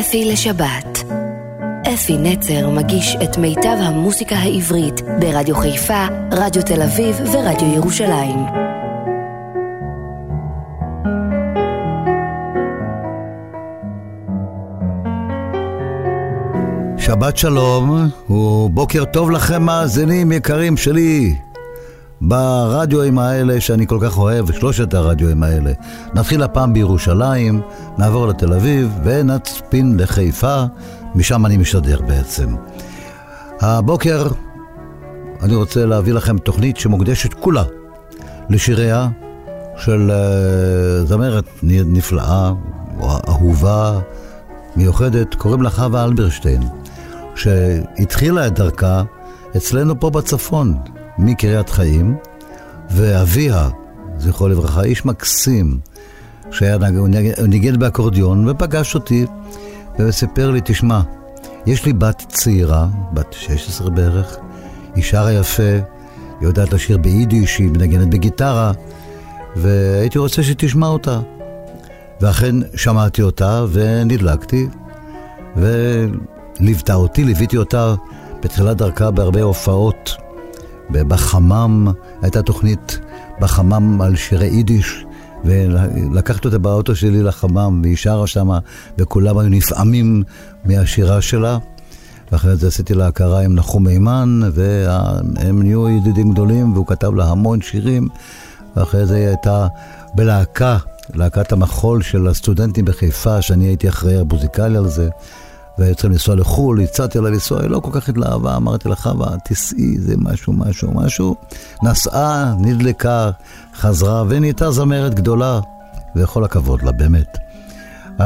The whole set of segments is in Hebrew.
אפי לשבת. אפי נצר מגיש את מיטב המוסיקה העברית ברדיו חיפה, רדיו תל אביב ורדיו ירושלים. שבת שלום ובוקר טוב לכם מאזינים יקרים שלי ברדיואים האלה שאני כל כך אוהב, שלושת הרדיואים האלה. נתחיל הפעם בירושלים, נעבור לתל אביב ונצפין לחיפה, משם אני משדר בעצם. הבוקר אני רוצה להביא לכם תוכנית שמוקדשת כולה לשיריה של uh, זמרת נפלאה, אהובה, מיוחדת, קוראים לה חווה אלברשטיין, שהתחילה את דרכה אצלנו פה בצפון, מקריית חיים, ואביה, זכרו לברכה, איש מקסים, שהיה ניגן באקורדיון, ופגש אותי וסיפר לי, תשמע, יש לי בת צעירה, בת 16 בערך, היא שרה יפה, היא יודעת לשיר ביידיש, היא מנגנת בגיטרה, והייתי רוצה שתשמע אותה. ואכן שמעתי אותה ונדלקתי, וליוותה אותי, ליוויתי אותה בתחילת דרכה בהרבה הופעות. בחמם, הייתה תוכנית בחמם על שירי יידיש, ולקחתי אותה באוטו שלי לחמם, והיא שרה שמה, וכולם היו נפעמים מהשירה שלה. ואחרי זה עשיתי לה הכרה עם נחום מימן, והם נהיו ידידים גדולים, והוא כתב לה המון שירים. ואחרי זה היא הייתה בלהקה, להקת המחול של הסטודנטים בחיפה, שאני הייתי אחראי המוזיקלי על זה. והיו צריכים לנסוע לחו"ל, הצעתי לה לנסוע, היא לא כל כך התלהבה, אמרתי לה, חווה, תיסעי, זה משהו, משהו, משהו. נסעה, נדלקה, חזרה, ונהייתה זמרת גדולה, וכל הכבוד לה, באמת. Uh,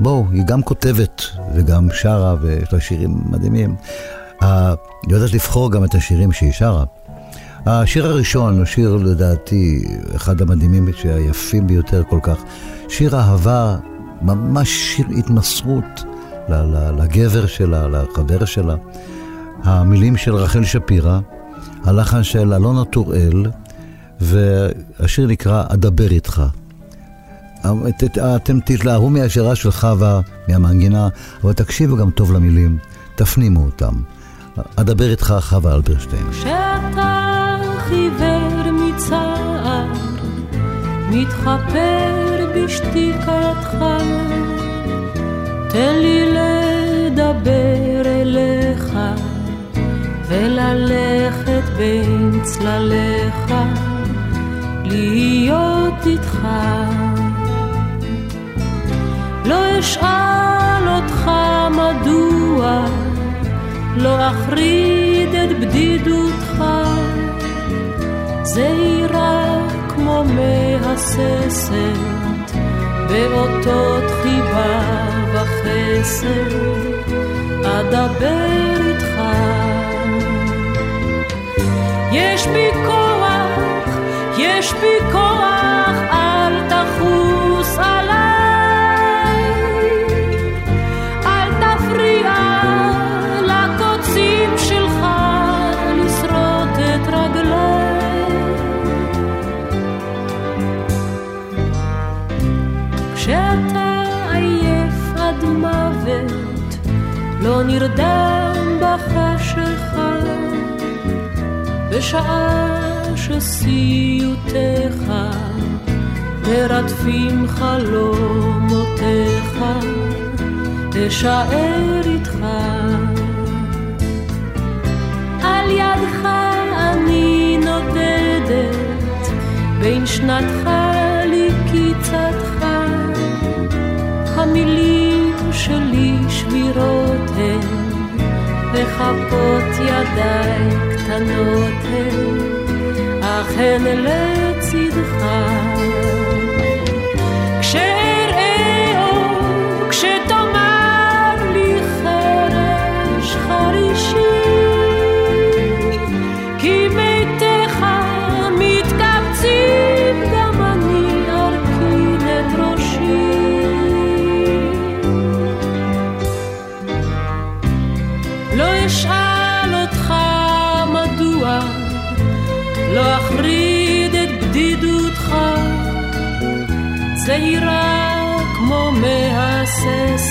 בואו, היא גם כותבת וגם שרה, ויש לה שירים מדהימים. Uh, היא יודעת לבחור גם את השירים שהיא שרה. השיר הראשון הוא שיר, לדעתי, אחד המדהימים שהיפים ביותר כל כך. שיר אהבה, ממש שיר התמסרות. לגבר שלה, לחבר שלה. המילים של רחל שפירא, הלחן של אלונה טוראל, והשיר נקרא "אדבר איתך". אתם תתלהבו מהשירה של חווה, מהמנגינה, אבל תקשיבו גם טוב למילים, תפנימו אותם. אדבר איתך חווה אלברשטיין. כשאתה חיוור מצער, מתחפר בשתיקתך תן לי לדבר אליך וללכת בין צלליך, להיות איתך. לא אשאל אותך מדוע, לא אחריד את בדידותך, זהירה כמו מהססת. באותות חיבה וחסד, אדבר איתך. יש בי כוח, יש בי כוח, לא נרדם בחשיכה, בשעה שסיוטיך מרדפים חלומותיך, אשאר איתך. על ידך אני נודדת, בין שנתך לקיצתך. המילים שלי שבירות וכפות ידיי קטנות הן, אך הן לצדך. כשאראו, כשתאמר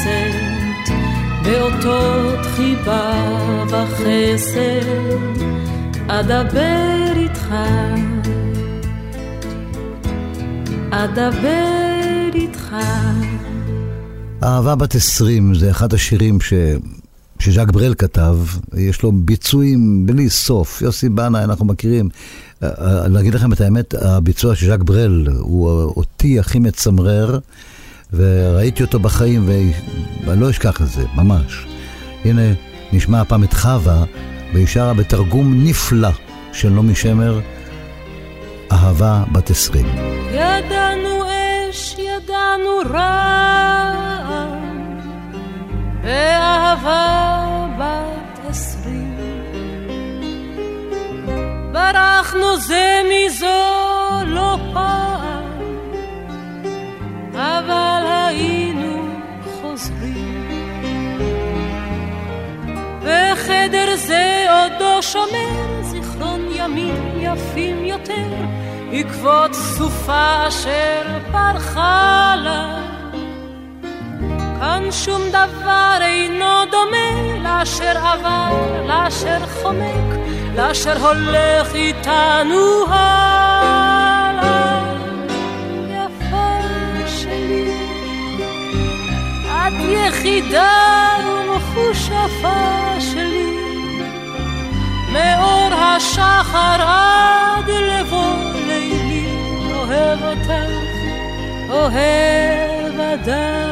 מהססת, באותות חיבה וחסד, אדבר איתך, אדבר איתך. אהבה בת עשרים זה אחד השירים ש... שז'אק ברל כתב, יש לו ביצועים בלי סוף. יוסי בנה, אנחנו מכירים. אה, אה, להגיד לכם את האמת, הביצוע של ז'אק ברל הוא אותי הכי מצמרר, וראיתי אותו בחיים, ואני לא אשכח את זה, ממש. הנה, נשמע הפעם את חווה, והיא שרה בתרגום נפלא של נעמי שמר, אהבה בת עשרים. ידענו אש, ידענו רע, ואהבה בת עשרים. ברחנו זה מזו לא פעם, אבל בחדר זה עודו שומר זיכרון ימים יפים יותר, עקבות סופה אשר פרחה לה. כאן שום דבר אינו דומה לאשר עבר, לאשר חומק, לאשר הולך איתנו הלאה. יפה שלי, את יחידה ומחושפה שלי, מאור השחר עד לבוא לילי, אוהב אותך, אוהב עדיין.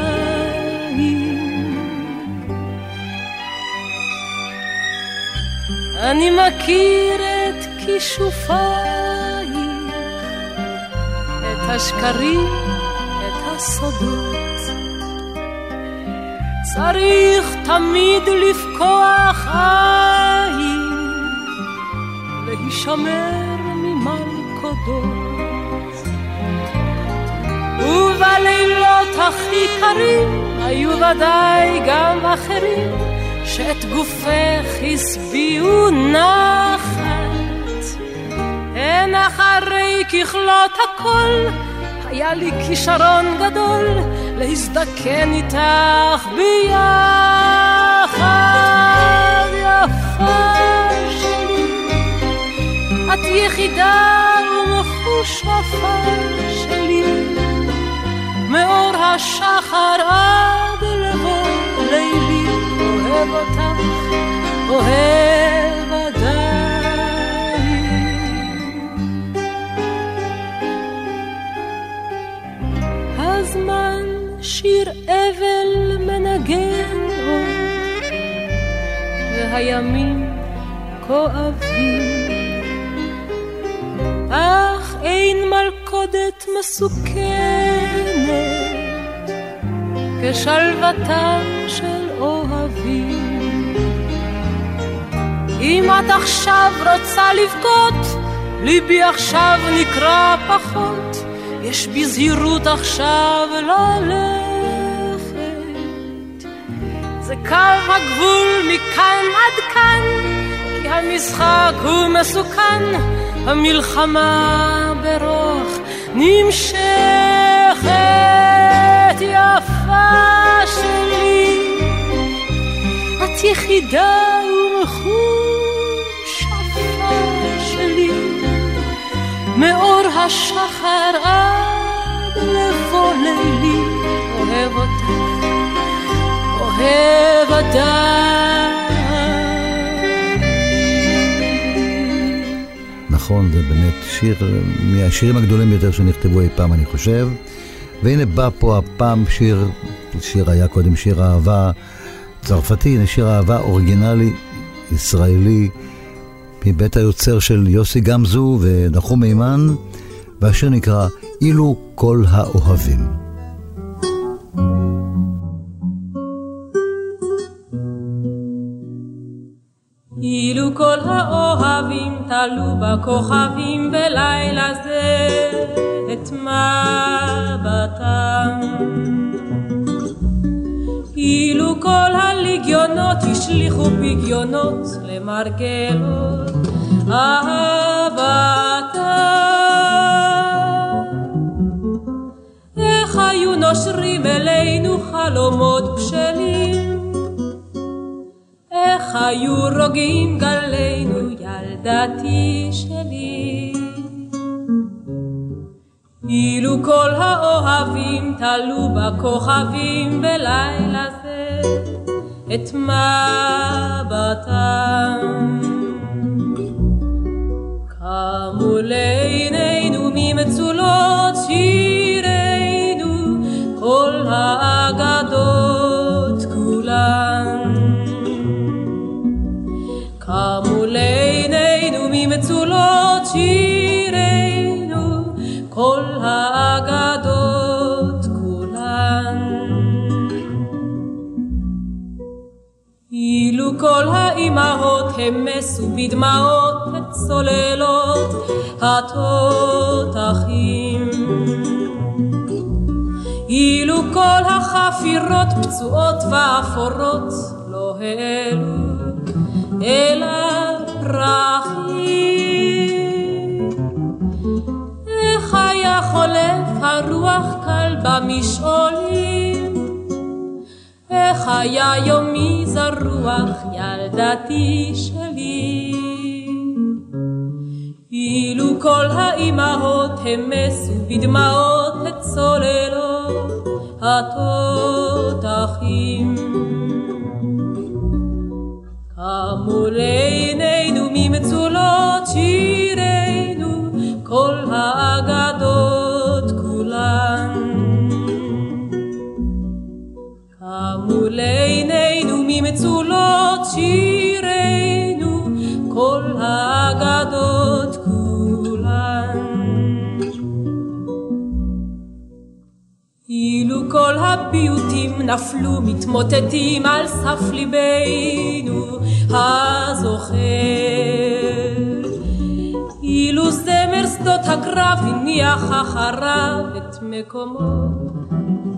אני מכיר את כישופייך, את השקרים, את הסודות. צריך תמיד לפקוח עין, להישמר ממלכודות. ובלילות הכי קרים היו ודאי גם אחרים. שאת גופך השביעו נחת. הן אחרי ככלות הכל, היה לי כישרון גדול להזדקן איתך ביחד, יפה שלי. את יחידה ומחושפה שלי, מאור השחר עד לבוא לילי. אוהב אותך, אוהב עדיין. הזמן שיר אבל מנגן עוד, והימים כואבים. אך אין מלכודת מסוכנת כשלוותם של אוהבים. אם את עכשיו רוצה לבכות, ליבי עכשיו נקרע פחות, יש בי זהירות עכשיו ללכת. זה קו הגבול מכאן עד כאן, כי המשחק הוא מסוכן, המלחמה ברוך נמשכת יפה שלי. את יחידה ומחושפה מאור השחר עד לבוא לילי, אוהב אותך, אוהב עדיין. נכון, זה באמת שיר מהשירים הגדולים ביותר שנכתבו אי פעם, אני חושב. והנה בא פה הפעם שיר, שיר היה קודם שיר אהבה צרפתי, הנה שיר אהבה אוריגינלי ישראלי מבית היוצר של יוסי גמזו ונחום מימן, והשיר נקרא אילו כל האוהבים. אילו כל האוהבים תלו בכוכבים בלילה זה את מבטם. אילו כל הליגיונות השליכו פגיונות למרגלות אהבתם. איך היו נושרים אלינו חלומות בשלים היו רוגעים גלינו, ילדתי שלי. אילו כל האוהבים תלו בכוכבים בלילה זה את מבטם. קמו לעינינו ממצולות שירינו כל האגדות כולן. קמו לעינינו ממצולות שירינו כל האגדות כולן. אילו כל האימהות המסו בדמעות את צוללות התותחים. אילו כל החפירות פצועות ואפורות לא העלו אל הפרחים. היה חולף הרוח קל במשעולים? איך היה יומי זרוח ילדתי שלי? אילו כל האימהות המסו בדמעות את צוללות התותחים. קמו לעינינו ממצולות שירינו כל האגדות לעינינו ממצולות שירינו כל האגדות כולן. אילו כל הפיוטים נפלו מתמוטטים על סף ליבנו הזוכר. אילו זמר שדות הקרב הניח אחריו את מקומו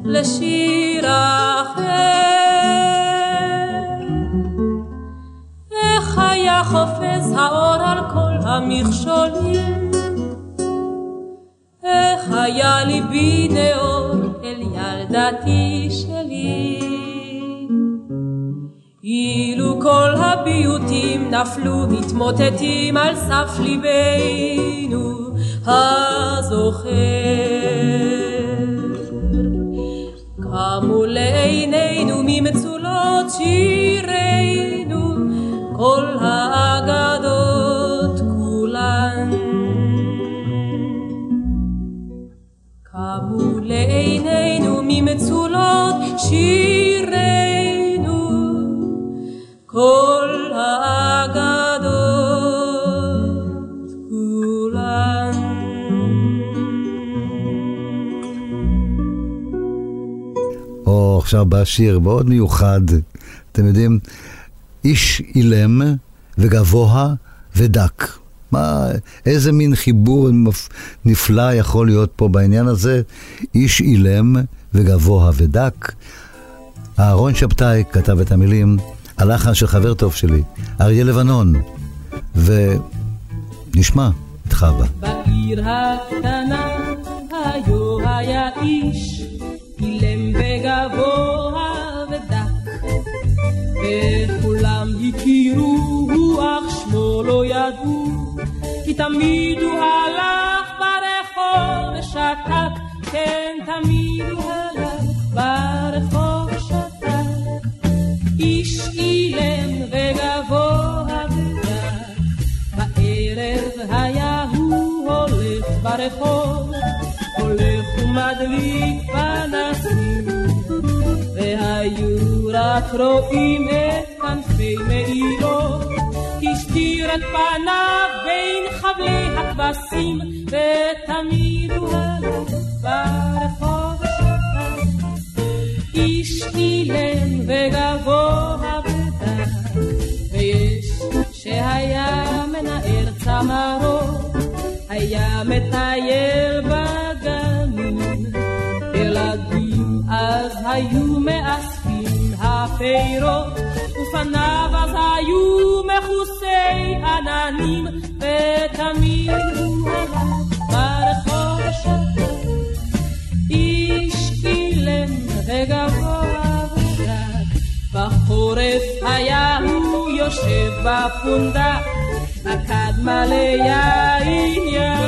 לשיר אחר. איך היה חופז האור על כל המכשולים? איך היה ליבי נאור אל ילדתי שלי? אילו כל הביוטים נפלו מתמוטטים על סף ליבנו הזוכר. קמו לעינינו ממצולות שירינו כל האגדות כולן. קמו לעינינו ממצולות שירינו כל עכשיו בא שיר מאוד מיוחד. אתם יודעים, איש אילם וגבוה ודק. מה, איזה מין חיבור נפלא יכול להיות פה בעניין הזה? איש אילם וגבוה ודק. אהרון שבתאי כתב את המילים, הלחן של חבר טוב שלי, אריה לבנון. ונשמע את חווה. בעיר הקטנה היו היה איש אילם וגבוה ודק וכולם הכירו אך שמו לא ידעו כי תמיד הוא הלך ברחוב ושתק כן תמיד הוא הלך ברחוב ושתק. איש אילם וגבוה ודק בערב היה הוא הולך ברחוב, הולך ומדליק פנסים, והיו רק רואים את כנפי מעילו, הסתיר את פניו בין חבלי הכבשים, ותמיד הוא הלך ברחוב ושתק. איש אילם וגבוה ודק, ויש שהיה מנער צמרות, היה מטייל בגנים. אז היו מאספים הפירות, ופניו אז היו מכוסי עננים, ותמיד הוא הלך ברחוב ושתק. איש אילם וגבוה ודק, בחורף היה הוא יושב בפונדה, הכד מלא יין ישר.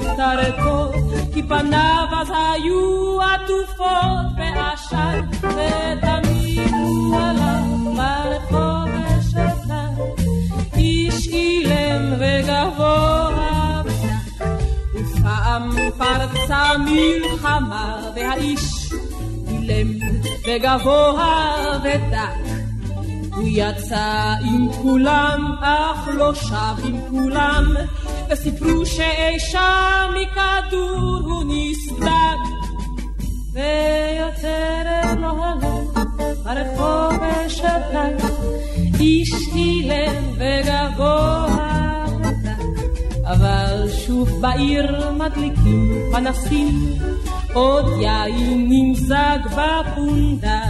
צל מקטרתו, כי פניו אז היו עטופות בעשן, ותמיד הוא הלך ברחוב ושתק, איש אילם וגבוה ופעם פרצה מלחמה, והאיש אילם וגבוה ודק. הוא יצא עם כולם, אך לא שב עם כולם, וסיפרו שאי שם מכדור הוא נסדק. ויותר לא הלך הרחוב ושתק, איש אילם וגבוה. אבל שוב בעיר מדליקים פנסים, עוד יין נמזג בפונדה.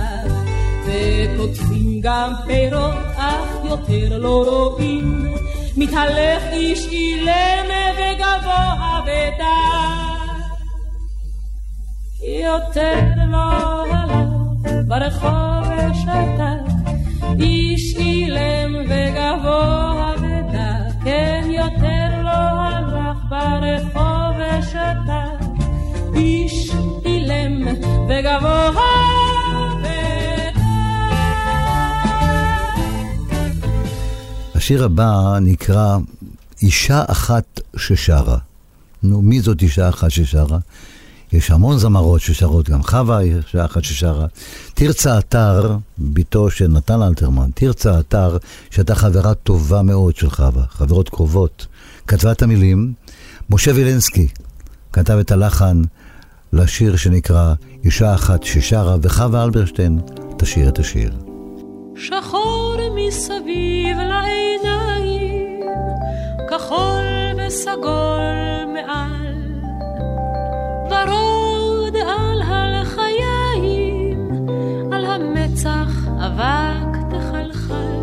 וקוטפים גם פירות, אך יותר לא רואים. מתהלך איש אילם וגבוה ודק. יותר לא הלך ברחוב ושתק, איש אילם וגבוה ודק. כן, יותר לא הלך ברחוב ושתק, איש אילם וגבוה השיר הבא נקרא אישה אחת ששרה. נו, מי זאת אישה אחת ששרה? יש המון זמרות ששרות, גם חווה היא אישה אחת ששרה. תרצה אתר, בתו של נתן אלתרמן, תרצה אתר, שהייתה חברה טובה מאוד של חווה, חברות קרובות. כתבה את המילים, משה וילנסקי כתב את הלחן לשיר שנקרא אישה אחת ששרה, וחווה אלברשטיין תשאיר את השיר. שחור מסביב לעיניים, כחול וסגול מעל, ורוד על הלחיים, על המצח אבק תחלחל.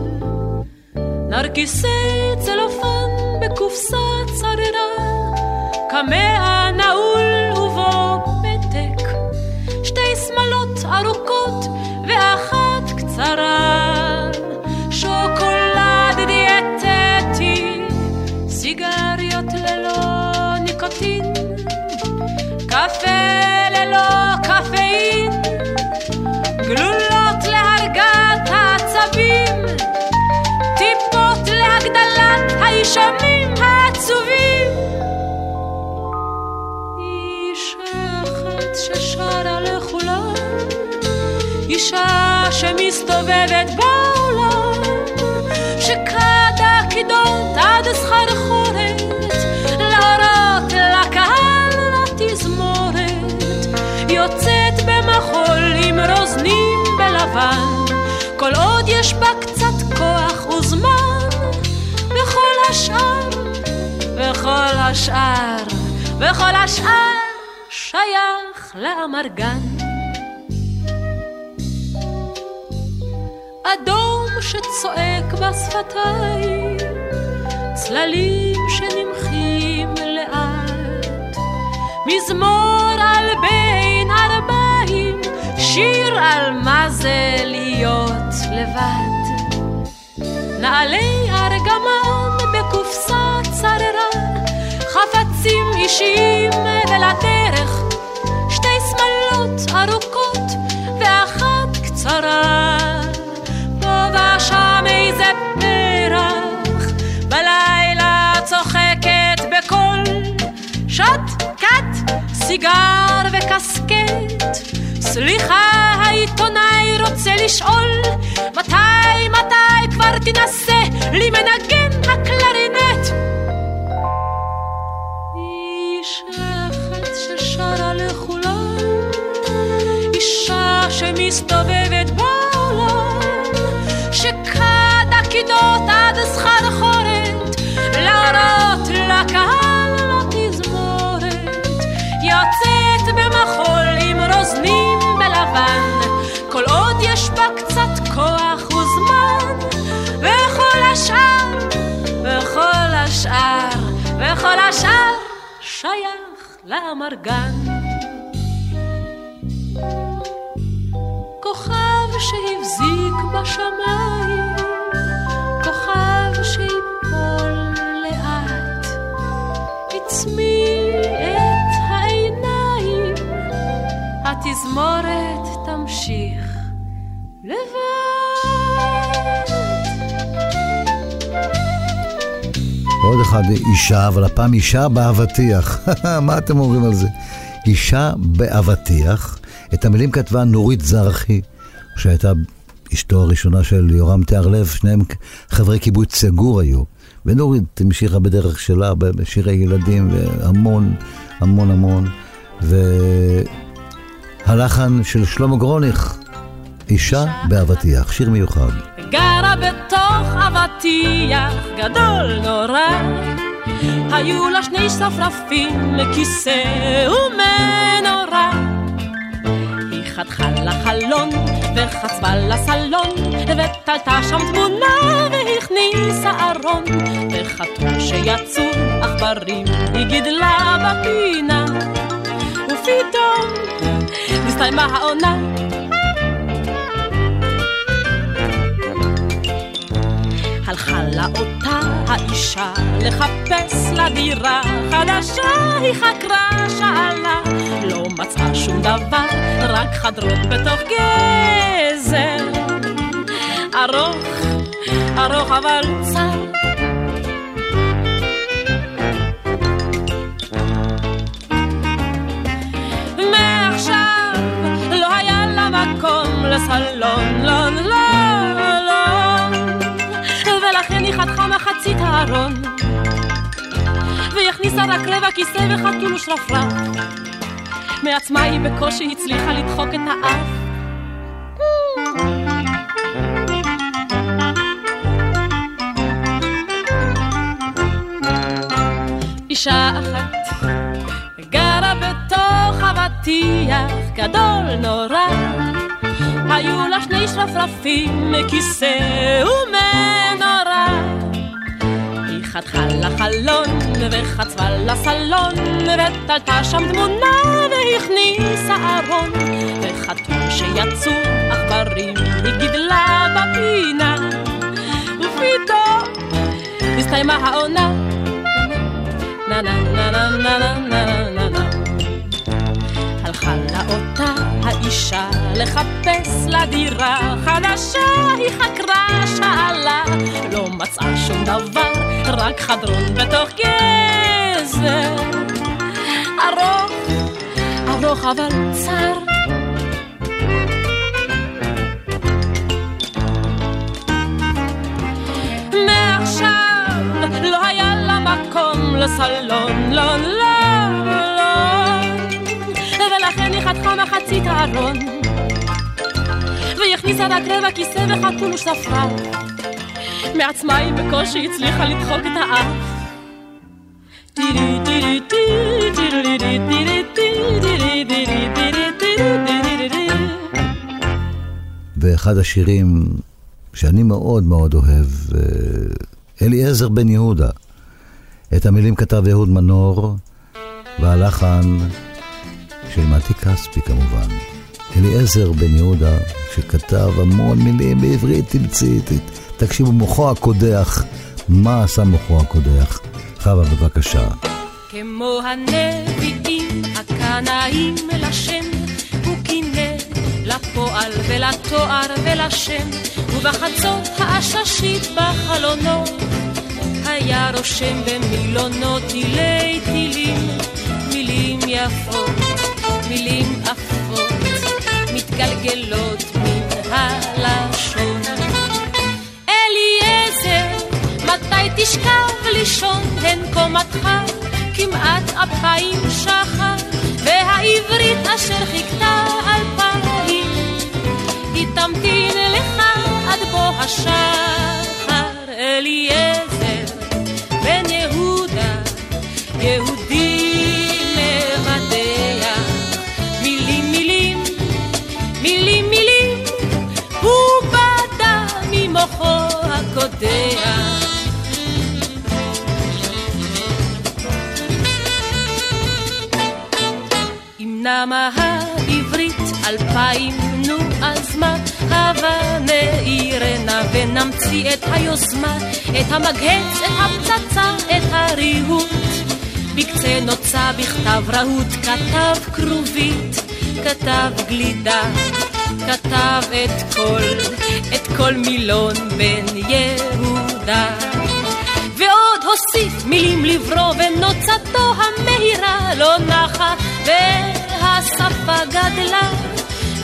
נרקיסי צלופן בקופסה צררה, קמע נעול ובו פתק, שתי שמלות ארוכות ואחת קצרה, גלולות להרגעת העצבים, טיפות להגדלת הישמים העצובים. איש אחד ששרה לכולם אישה שמסתובבת בעולם, רוזנים בלבן, כל עוד יש בה קצת כוח וזמן, וכל השאר, וכל השאר, וכל השאר שייך לאמרגן. אדום שצועק בשפתיים, צללים שנמחים לאט, מזמור על בין ארבעים, שיר על מה זה להיות לבד. נעלי ארגמן בקופסה צררה, חפצים אישיים ולדרך, שתי שמלות ארוכות ואחת קצרה. ושם איזה פרח, בלילה צוחקת בקול, שוט, קט, סיגר וקסקט. סליחה, העיתונאי רוצה לשאול, מתי, מתי כבר תנסה לי מנגן הקלרינט? איש אחד ששרה לכולם, אישה שמסתובבת בעולם. שכד הכידות עד סחרחורת, להראות לקהל לבן, כל עוד יש בה קצת כוח וזמן, וכל השאר, וכל השאר, וכל השאר שייך לאמרגן. כוכב שהבזיק בשמיים התזמורת תמשיך לבד. עוד אחד, אישה, אבל הפעם אישה באבטיח. מה אתם אומרים על זה? אישה באבטיח. את המילים כתבה נורית זרחי, שהייתה אשתו הראשונה של יורם תיארלב, שניהם חברי קיבוץ סגור היו. ונורית המשיכה בדרך שלה, בשירי ילדים, והמון, המון המון. והלחן של שלמה גרוניך, אישה באבטיח, שיר מיוחד. גרה בתוך אבטיח גדול נורא, היו לה שני שרפרפים, כיסא ומנורה. היא חתכה לחלון וחצבה לסלון, ותלתה שם תמונה והכניסה ארון, וחתום שיצאו עכברים היא גידלה בפינה, ופתאום נסתיימה העונה הלכה לה אותה האישה לחפש לה דירה חדשה, היא חקרה, שאלה, לא מצאה שום דבר, רק חדרות בתוך גזר. ארוך, ארוך אבל צר. לסלון, לא, לא, לא. ולכן היא חתכה מחצית הארון. והיא הכניסה רק לב הכיסא וחתול ושרפרף. מעצמה היא בקושי הצליחה לדחוק את האף. אישה אחת גרה בתוך אבטיח גדול נורא היו לה שני שרפרפים, מכיסא ומנורה. היא חתכה לחלון, וחצבה לסלון, ותלתה שם תמונה, והכניסה ארון, וחתום שיצאו עכברים, היא גידלה בפינה. ופתאום הסתיימה העונה. נה נה נה נה נה נה נה הלכה לה אותה האישה לחפש לה דירה חדשה היא חקרה שאלה לא מצאה שום דבר רק חדרון בתוך גזר ארוך ארוך אבל צר מעכשיו לא היה לה מקום לסלון, לא, לא. לכן היא חתכה מחצית הארון. והכניסה רק רבע כיסא וחתול ושפרה. מעצמה היא בקושי הצליחה לדחוק את האף. ואחד השירים שאני מאוד מאוד אוהב, אה, אליעזר בן יהודה. את המילים כתב יהוד מנור, והלחן של מתי כספי כמובן. אליעזר בן יהודה, שכתב המון מילים בעברית תמצית. תקשיבו, מוחו הקודח, מה עשה מוחו הקודח? חווה, בבקשה. כמו הנביאים הקנאים לשם, הוא קינא לפועל ולתואר ולשם, ובחצות העששית בחלונו, היה רושם במילונו תילי תילים, מילים יפות, מילים עפות, מתגלגלות מן הלשון. אליעזר, מתי תשכב לישון, הן קומתך כמעט אפיים שחר, והעברית אשר חיכתה אלפיים, היא תמתין לך עד בוא השחר. אליעזר, הקודח. אם נמה העברית אלפיים נו, אז מה, הבה נעירנה ונמציא את היוזמה, את המגהץ, את הפצצה, את הריהוט. בקצה נוצה בכתב רהוט, כתב כרובית, כתב גלידה, כתב את כל, את כל מילון בן יהודה. ועוד הוסיף מילים לברוא ונוצתו המהירה לא נחה והשפה גדלה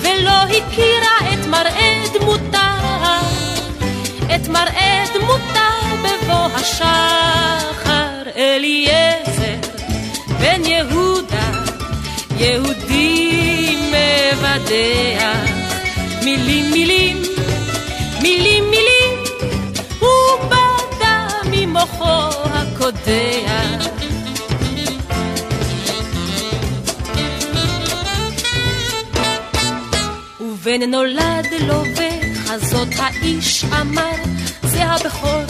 ולא הכירה את מראה דמותה את מראה דמותה בבוא השחר אליעזר בן יהודה יהודי מבדח מילים מילים מילים מילים. מוחו הקודח. ובן נולד לו וחזות האיש אמר, זה הבכור,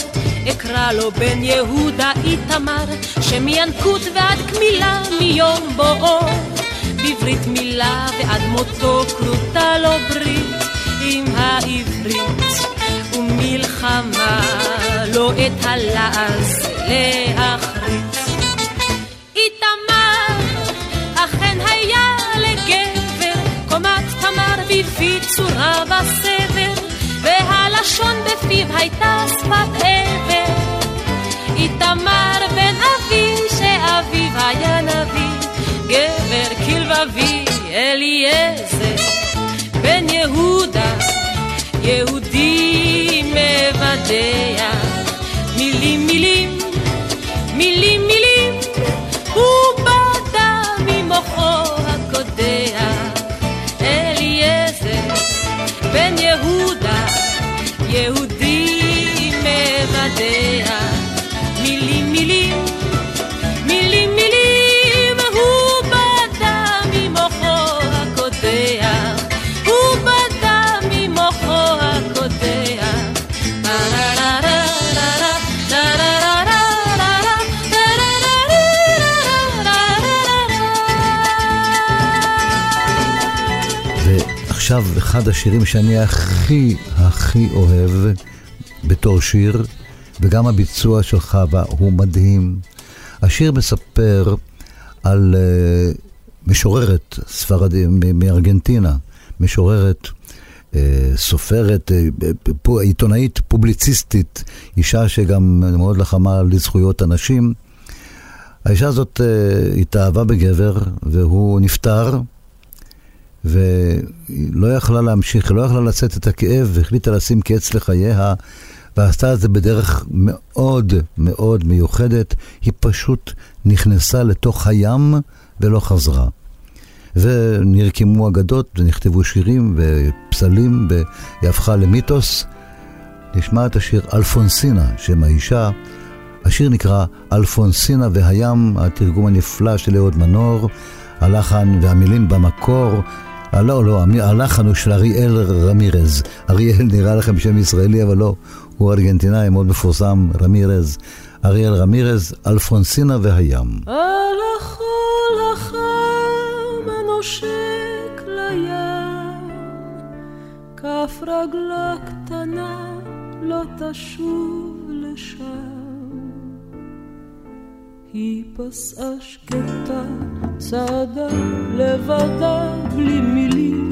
אקרא לו בן יהודה איתמר, שמינקות ועד קמילה מיום בואו, בברית מילה ועד מותו כרותה לו ברית עם העברית. ומלחמה, לא את הלעז להחריץ. איתמר אכן היה לגבר, קומת תמר בפי צורה בסבר, והלשון בפיו הייתה שפת עבר. איתמר בן אבי, שאביו היה נביא, גבר כלבבי אליעזר, יהודה, יהודי מבדח ועכשיו אחד השירים שאני הכי הכי אוהב בתור שיר, וגם הביצוע של חווה הוא מדהים. השיר מספר על uh, משוררת ספרדית מארגנטינה, משוררת uh, סופרת, uh, עיתונאית, פובליציסטית, אישה שגם מאוד לחמה לזכויות הנשים. האישה הזאת uh, התאהבה בגבר והוא נפטר. ולא יכלה להמשיך, לא יכלה לשאת את הכאב, והחליטה לשים קץ לחייה, ועשתה את זה בדרך מאוד מאוד מיוחדת. היא פשוט נכנסה לתוך הים ולא חזרה. ונרקמו אגדות, ונכתבו שירים ופסלים, והיא הפכה למיתוס. נשמע את השיר אלפונסינה, שם האישה. השיר נקרא אלפונסינה והים, התרגום הנפלא של אהוד מנור. הלחן והמילים במקור, לא, לא, הלחן הוא של אריאל רמירז. אריאל נראה לכם שם ישראלי, אבל לא, הוא ארגנטינאי מאוד מפורסם, רמירז. אריאל רמירז, אלפונסינה והים. על החול כף רגלה קטנה לא תשוב לשם. היא פסעה שקטה, צעדה לבדה בלי מילים,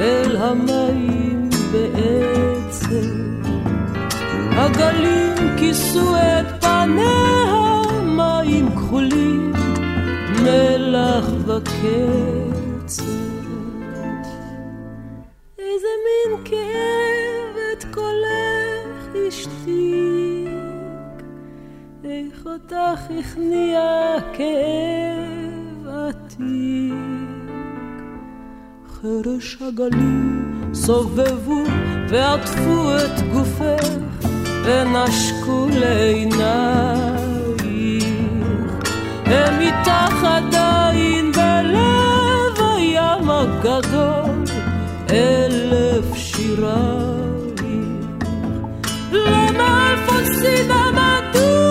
אל המים בעצם. הגלים כיסו את פניה, מים כחולים, מלח וקצת. איזה מין כאב את קולך השתיק, איך אותך הכניע כאב עתיק. חרש הגלים סובבו ועטפו את גופך ונשקו לעינייך. הם איתך עדיין בלב הים הגדול, אלף שירייך. למה אלפונסינה מדוע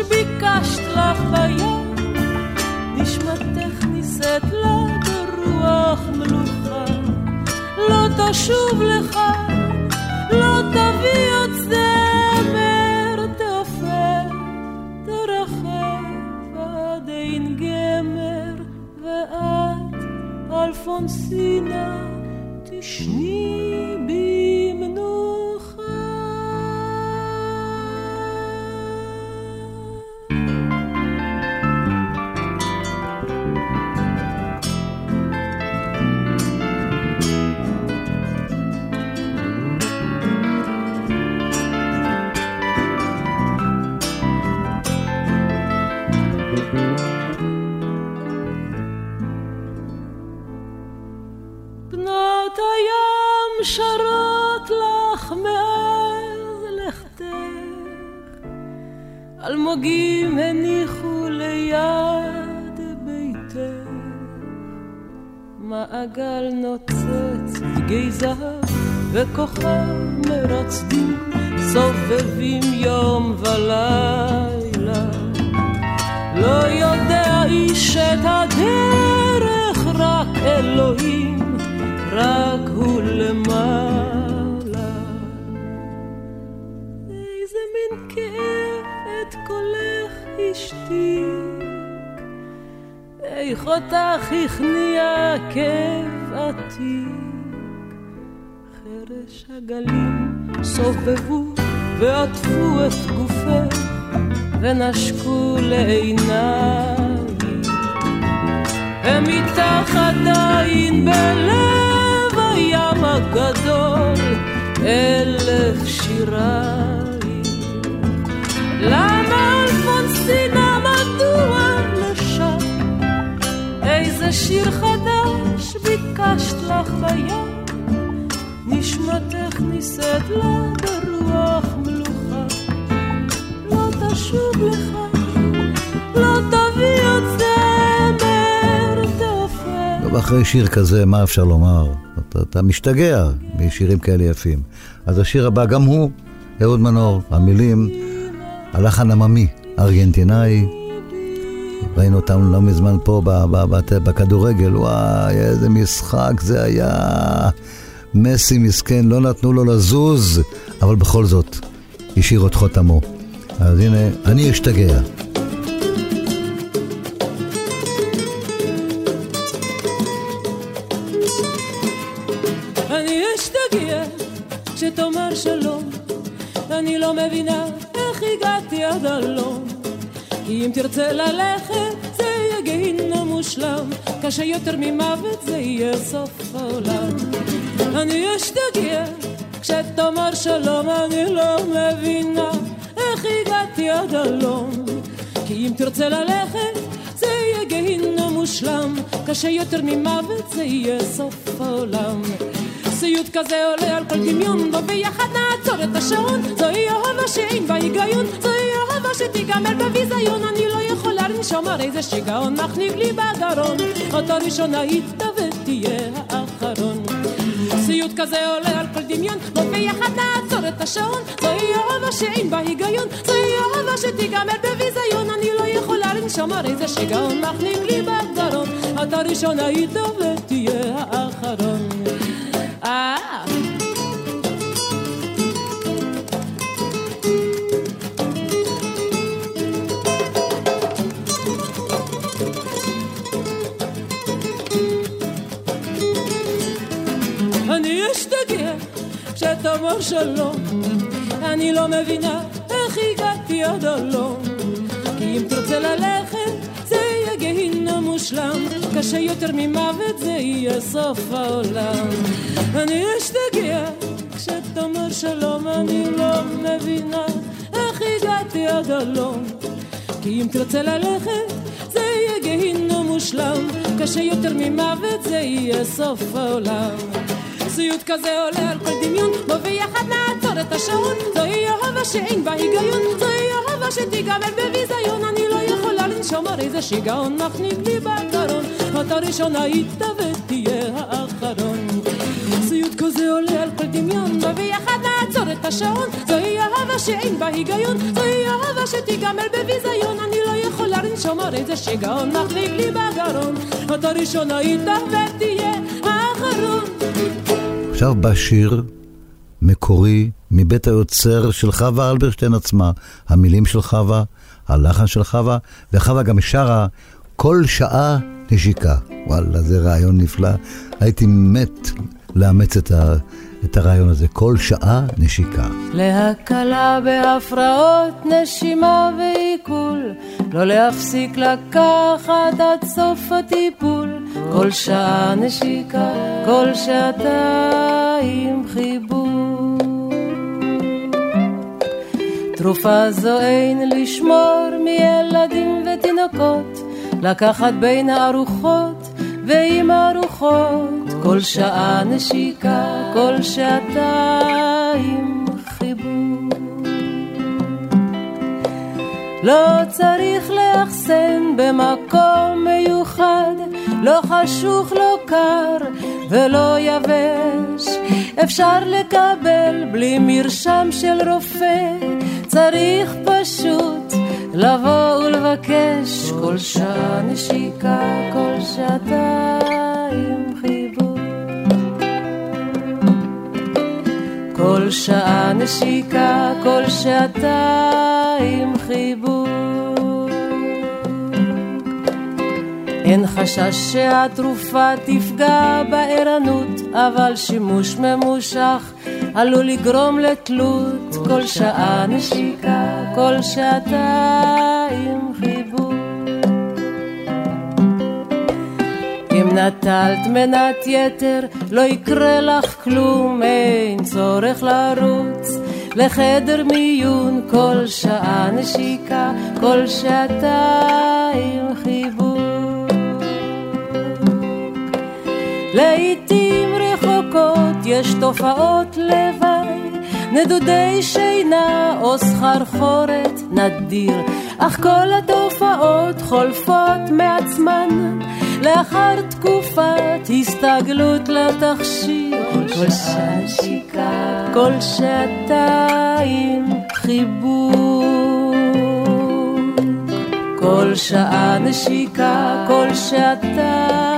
שביקשת לוויה, נשמתך נישאת לה ברוח מלוכה. לא תשוב לך, לא תביא עוד זמר, תופל, תרחב עד אין גמר, ואת, אלפונסינה, תשני בי. נשמתך נישאת לה ברוח מלוכה. לא תשוב לך, לא תביא עוד זמר, תעופר. טוב, אחרי שיר כזה, מה אפשר לומר? אתה, אתה משתגע משירים כאלה יפים. אז השיר הבא, גם הוא, אהוד מנור, המילים, הלחן עממי, ארגנטינאי. ראינו אותם לא מזמן פה בכדורגל, וואי, איזה משחק זה היה. מסי מסכן, לא נתנו לו לזוז, אבל בכל זאת, השאיר את חותמו. אז הנה, אני אשתגע. אני אשתגע שלום, אני לא מבינה איך הגעתי עד הלום. כי אם תרצה ללכת זה יהיה גיהינום מושלם, קשה יותר ממוות זה יהיה סוף העולם. אני אשתגע כשתאמר שלום, אני לא מבינה איך הגעתי עד הלום. כי אם תרצה ללכת זה יהיה גיהינום מושלם, קשה יותר ממוות זה יהיה סוף העולם. סיוט כזה עולה על כל דמיון, בוא ביחד נעצור את השעון, זוהי אהבה שאין בה היגיון, זוהי אהבה שתיגמר בביזיון, אני לא יכולה לנשום הרי זה שיגעון מחניק לי בגרון, אותו ראשון היית ותהיה האחרון. סיוט כזה עולה על כל דמיון, בוא ביחד נעצור את השעון, זוהי אהבה שאין בה היגיון, זוהי אהבה שתיגמר בביזיון, אני לא יכולה לנשום הרי זה שיגעון. מחניק לי בגרון, אתה ראשון היית ותהיה האחרון. אה, כשתאמר שלום, אני לא מבינה איך הגעתי עד הלום. כי אם תרצה ללכת זה יהיה גיהינום מושלם, קשה יותר ממוות זה יהיה סוף העולם. אני אשתגע כשתאמר שלום, אני לא מבינה איך הגעתי עד הלום. כי אם תרצה ללכת זה יהיה גיהינום מושלם, קשה יותר ממוות זה יהיה סוף העולם. סיוט כזה עולה על כל דמיון, בוא ביחד נעצור את השעון, זוהי אהבה שאין בה היגיון, זוהי אהבה שתיגמר בביזיון, אני לא יכולה לנשום הרי זה שיגעון מחניק לי בקרון, אתה ראשון היית ותהיה האחרון. סיוט כזה עולה על כל דמיון, בוא ביחד נעצור את השעון, זוהי אהבה שאין בה היגיון, זוהי אהבה שתיגמר בביזיון, אני לא יכולה לנשום הרי זה שיגעון מחניק לי בגרון, אתה ראשון היית ותהיה האחרון. עכשיו בא שיר מקורי מבית היוצר של חווה אלברשטיין עצמה. המילים של חווה, הלחן של חווה, וחווה גם שרה כל שעה נשיקה. וואלה, זה רעיון נפלא. הייתי מת לאמץ את, ה, את הרעיון הזה. כל שעה נשיקה. להקלה בהפרעות נשימה ועיכול, לא להפסיק לקחת עד סוף הטיפול. כל שעה נשיקה, כל שעתיים חיבור. תרופה זו אין לשמור מילדים ותינוקות, לקחת בין הארוחות ועם ארוחות, כל שעה נשיקה, כל שעתיים חיבור. לא צריך לאחסן במקום מיוחד, לא חשוך, לא קר ולא יבש. אפשר לקבל בלי מרשם של רופא, צריך פשוט לבוא ולבקש כל שעה נשיקה, כל שעתיים חיבור. כל שעה נשיקה, כל שעתיים חיבור. אין חשש שהתרופה תפגע בערנות, אבל שימוש ממושך עלול לגרום לתלות. כל שעה נשיקה, כל שעתיים חיבור. אם נטלת מנת יתר, לא יקרה לך כלום, אין צורך לרוץ לחדר מיון. כל שעה נשיקה, כל שעתיים חיבור. לעתים רחוקות יש תופעות לוואי, נדודי שינה או סחרחורת נדיר, אך כל התופעות חולפות מעצמן, לאחר תקופת הסתגלות לתכשיר. כל שעה שיקה, כל שעתיים חיבור. כל שעה נשיקה, כל שעתיים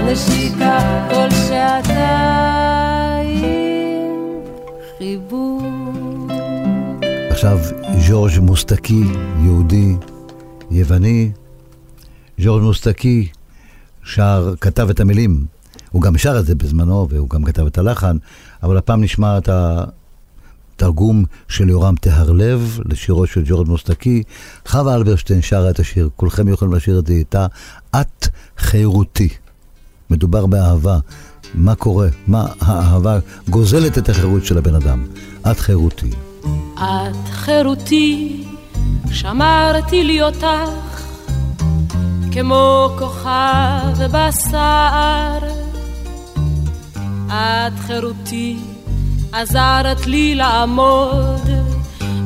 נשיקה, כל שעתיים חיבור. עכשיו ז'ורג' מוסטקי, יהודי, יווני. ז'ורג' מוסטקי שר, כתב את המילים. הוא גם שר את זה בזמנו, והוא גם כתב את הלחן, אבל הפעם נשמע את התרגום של יורם טהרלב לשירו של ג'ורג' מוסטקי. חווה אלברשטיין שרה את השיר, כולכם יכולים לשיר את זה איתה. את חירותי. מדובר באהבה. מה קורה? מה האהבה גוזלת את החירות של הבן אדם. את חירותי. את חירותי, שמרתי לי אותך, כמו כוכב בשר. את חירותי, עזרת לי לעמוד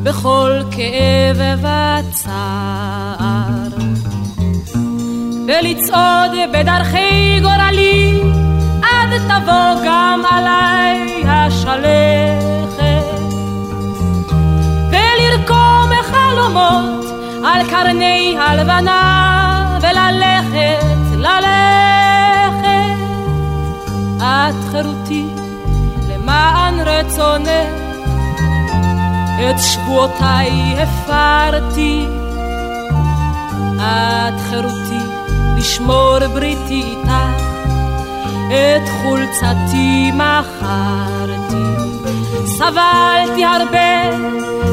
בכל כאב וצער. ולצעוד בדרכי גורלי, עד תבוא גם עליי השלכת. ולרקום חלומות על קרני הלבנה וללכת, ללכת. את חירותי למען רצונך, את שבועותיי הפרתי, את חירותי לשמור בריתי איתך, את חולצתי מכרתי. סבלתי הרבה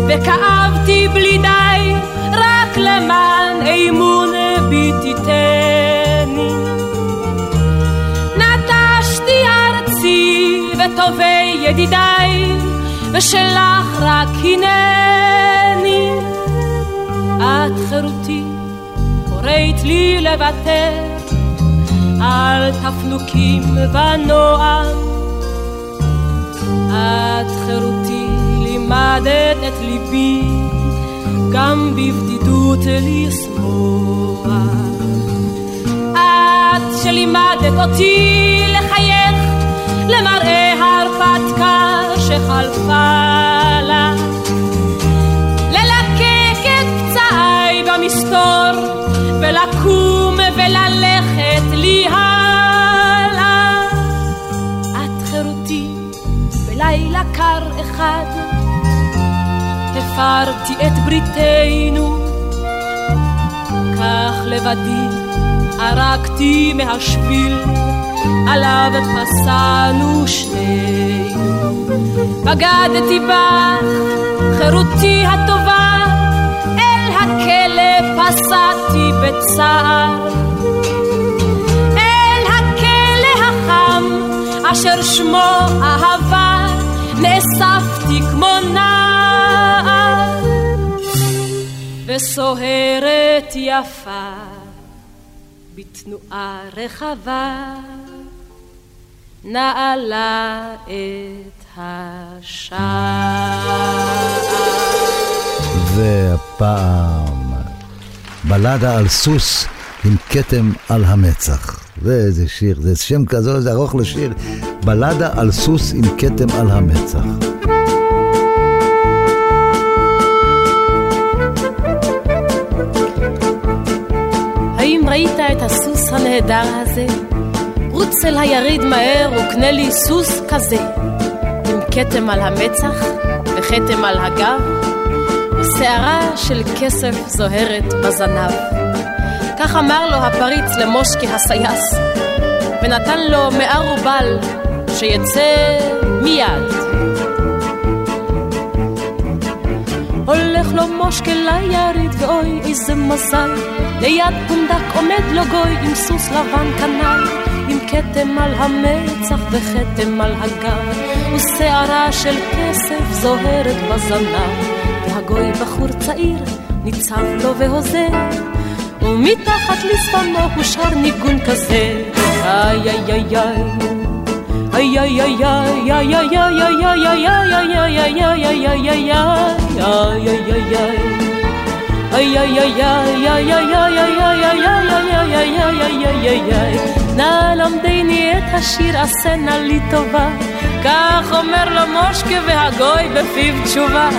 וכאבתי בלי די, רק למען אמון ביתיתני. נטשתי ארצי וטובי ידידיי, ושלך רק הנני. את חירותי, קוראת לי לוותר על תפנוקים ונועם. את חירותי לימדת את ליבי גם בבדידות לשמוח. את שלימדת אותי לחייך למראה ההרפתקה שחלפה לה. ללקק את פצעיי במסתור ולקום וללכת לי הלאה. את חירותי בלילה קר אחד הפרתי את בריתנו, כך לבדי ערקתי מהשביל, עליו פסענו שנינו. בגדתי בך, חירותי הטובה, פסעתי בצער. אל הכלא החם, אשר שמו אהבה, נאספתי כמו נער. וסוהרת יפה, בתנועה רחבה, נעלה את השער. והפעם בלדה על סוס עם כתם על המצח. ואיזה שיר, זה שם כזה, זה ארוך לשיר. בלדה על סוס עם כתם על המצח. האם ראית את הסוס הנהדר הזה? רוץ אל היריד מהר וקנה לי סוס כזה, עם כתם על המצח וכתם על הגב, ושערה של כסף זוהרת בזנב. כך אמר לו הפריץ למושקי הסייס, ונתן לו מאה רובל שיצא מיד. הולך לו מושקה ליריד ואוי איזה מזל ליד פונדק עומד לו גוי עם סוס לבן כנל עם כתם על המצח וכתם על הגב ושערה של כסף זוהרת בזנב הגוי בחור צעיר, ניצב לו והוזר, ומתחת לשפמו הוא שר ניגון כזה. איי איי איי איי נא למדני את השיר עשה נא לי טובה כך אומר לו מושקה והגוי בפיו תשובה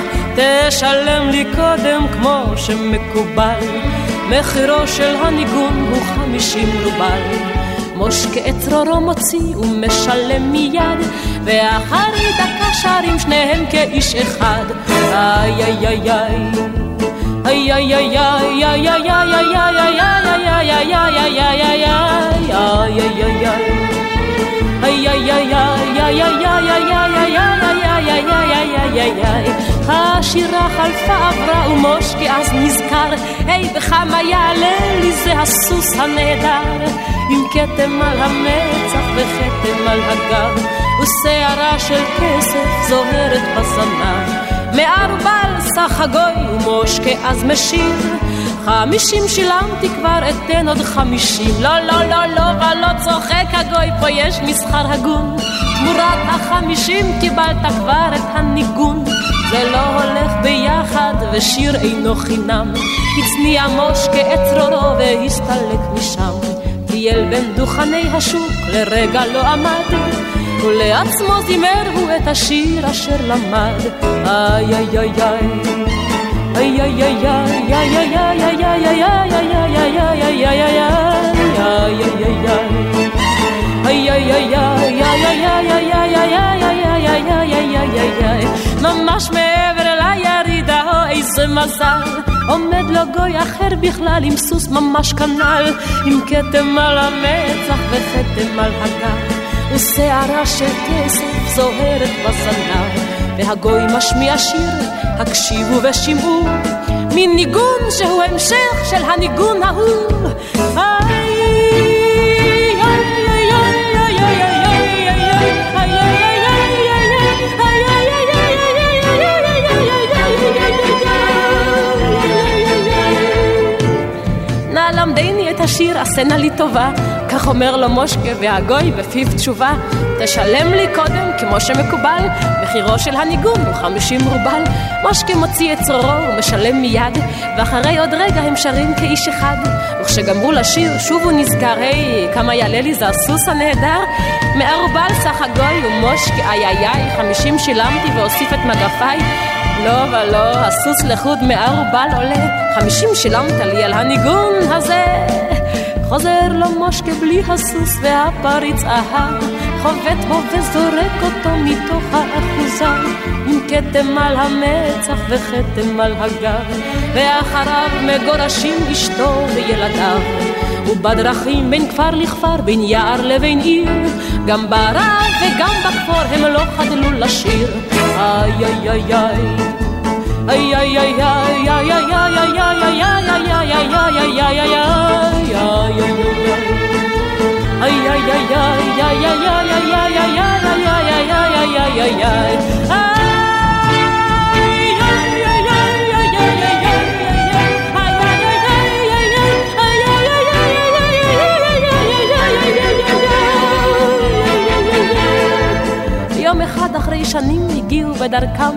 תשלם לי קודם כמו שמקובל מחירו של הניגון הוא חמישים רובל מושקה את צרורו מוציא ומשלם מיד, ואחרי דקה שרים שניהם כאיש אחד. איי איי איי איי איי איי איי איי איי איי איי איי השירה חלפה עברה ומושקי אז נזכר, היי בכמה יעלה לי זה הסוס הנהדר, עם כתם על המצח וכתם על הגב, ושערה של כסף זוהרת בזנב. מערבל סך הגוי ומושקה אז משיב, חמישים שילמתי כבר אתן עוד חמישים. לא, לא, לא, לא, ולא צוחק הגוי, פה יש מסחר הגון. תמורת החמישים קיבלת כבר את הניגון. זה לא הולך ביחד ושיר אינו חינם. הצניע מושקה את צרורו והסתלק משם. טייל בין דוכני השוק, לרגע לא עמד. ולעצמו זימר הוא את השיר אשר למד. איי איי איי איי ממש מעבר ליריד עושה מזל. עומד לו גוי אחר בכלל עם סוס ממש כנל, עם כתם על המצח וכתם על הגב, ושערה של כסף זוהרת בסנדל, והגוי משמיע שיר, הקשיבו ושמעו, מין ניגון שהוא המשך של הניגון ההוא. את השיר, עשה נא לי טובה. כך אומר לו מושקה והגוי בפיו תשובה. תשלם לי קודם, כמו שמקובל, מחירו של הניגון הוא חמישים רובל. מושקה מוציא את צרורו ומשלם מיד, ואחרי עוד רגע הם שרים כאיש אחד. וכשגמרו לשיר, שוב הוא נזכר, היי, כמה יעלה לי זה הסוס הנהדר? מערבל סך הגוי ומושקה, איי איי איי, חמישים שילמתי ואוסיף את מגפיי. לא ולא, הסוס לחוד מערבל עולה, חמישים שילמת לי על הניגון הזה. חוזר לו מושקה בלי הסוס והפריץ אהב, חובט בו וזורק אותו מתוך האחוזה, עם כתם על המצח וכתם על הגב, ואחריו מגורשים אשתו וילדיו. ובדרכים בין כפר לכפר, בין יער לבין עיר, גם ברב וגם בכפור הם לא חדלו לשיר. איי איי איי איי ay ay ay ay ay ay ay ay ay ay ay ay ay ay יום אחד אחרי שנים הגיעו בדרכם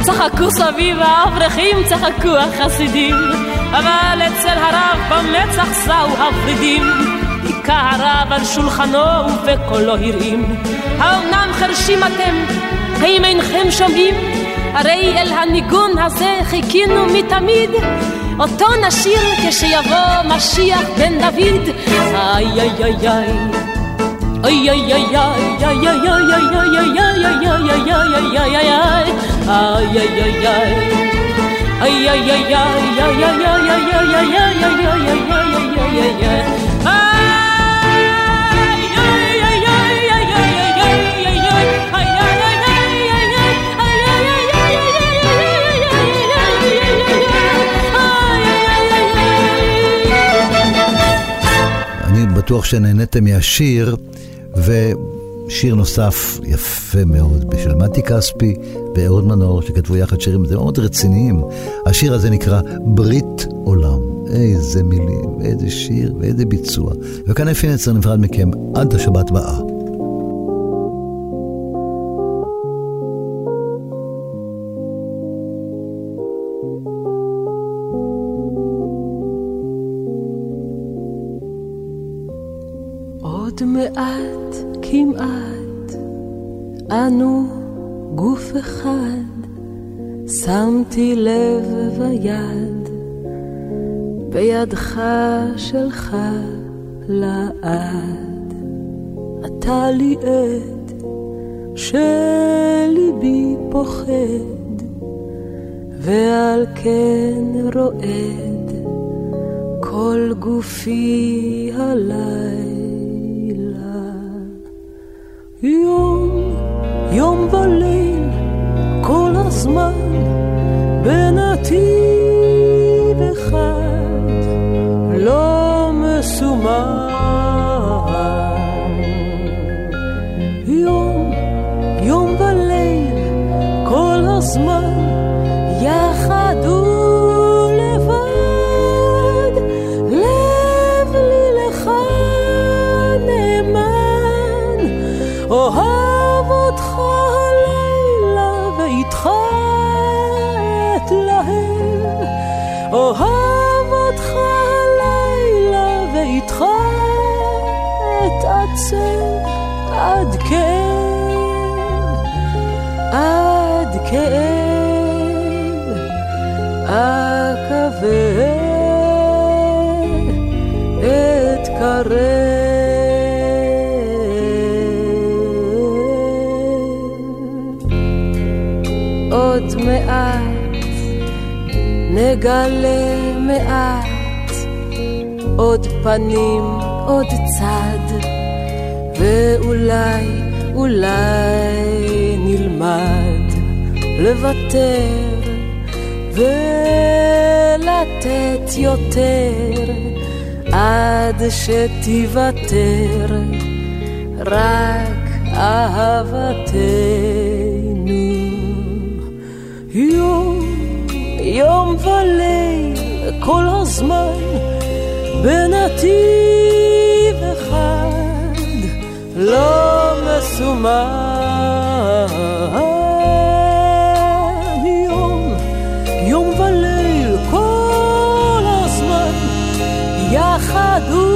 צחקו סביב האברכים, צחקו החסידים אבל אצל הרב במצח סעו הוורידים היכה הרב על שולחנו ובקולו הרעים האומנם חרשים אתם? האם אינכם שומעים? הרי אל הניגון הזה חיכינו מתמיד אותו נשיר כשיבוא משיח בן דוד איי איי איי איי Ay ay ay ay ay ay ay ay בטוח שנהניתם מהשיר, ושיר נוסף יפה מאוד של מתי כספי ואהוד מנור, שכתבו יחד שירים מאוד רציניים. השיר הזה נקרא ברית עולם. איזה מילים, איזה שיר ואיזה ביצוע. וכאן אפי נצר נפרד מכם עד השבת הבאה. בידך שלך לעד. אתה לי עד, שליבי פוחד, ועל כן רועד, כל גופי עליי. יום, יום וליל, את קרב. עוד מעט נגלה מעט עוד פנים, עוד צד, ואולי, אולי נלמד לוותר ולתת יותר עד שתיוותר רק אהבתנו. יום, יום וליל, כל הזמן, בנתיב אחד, לא מסומן. יחד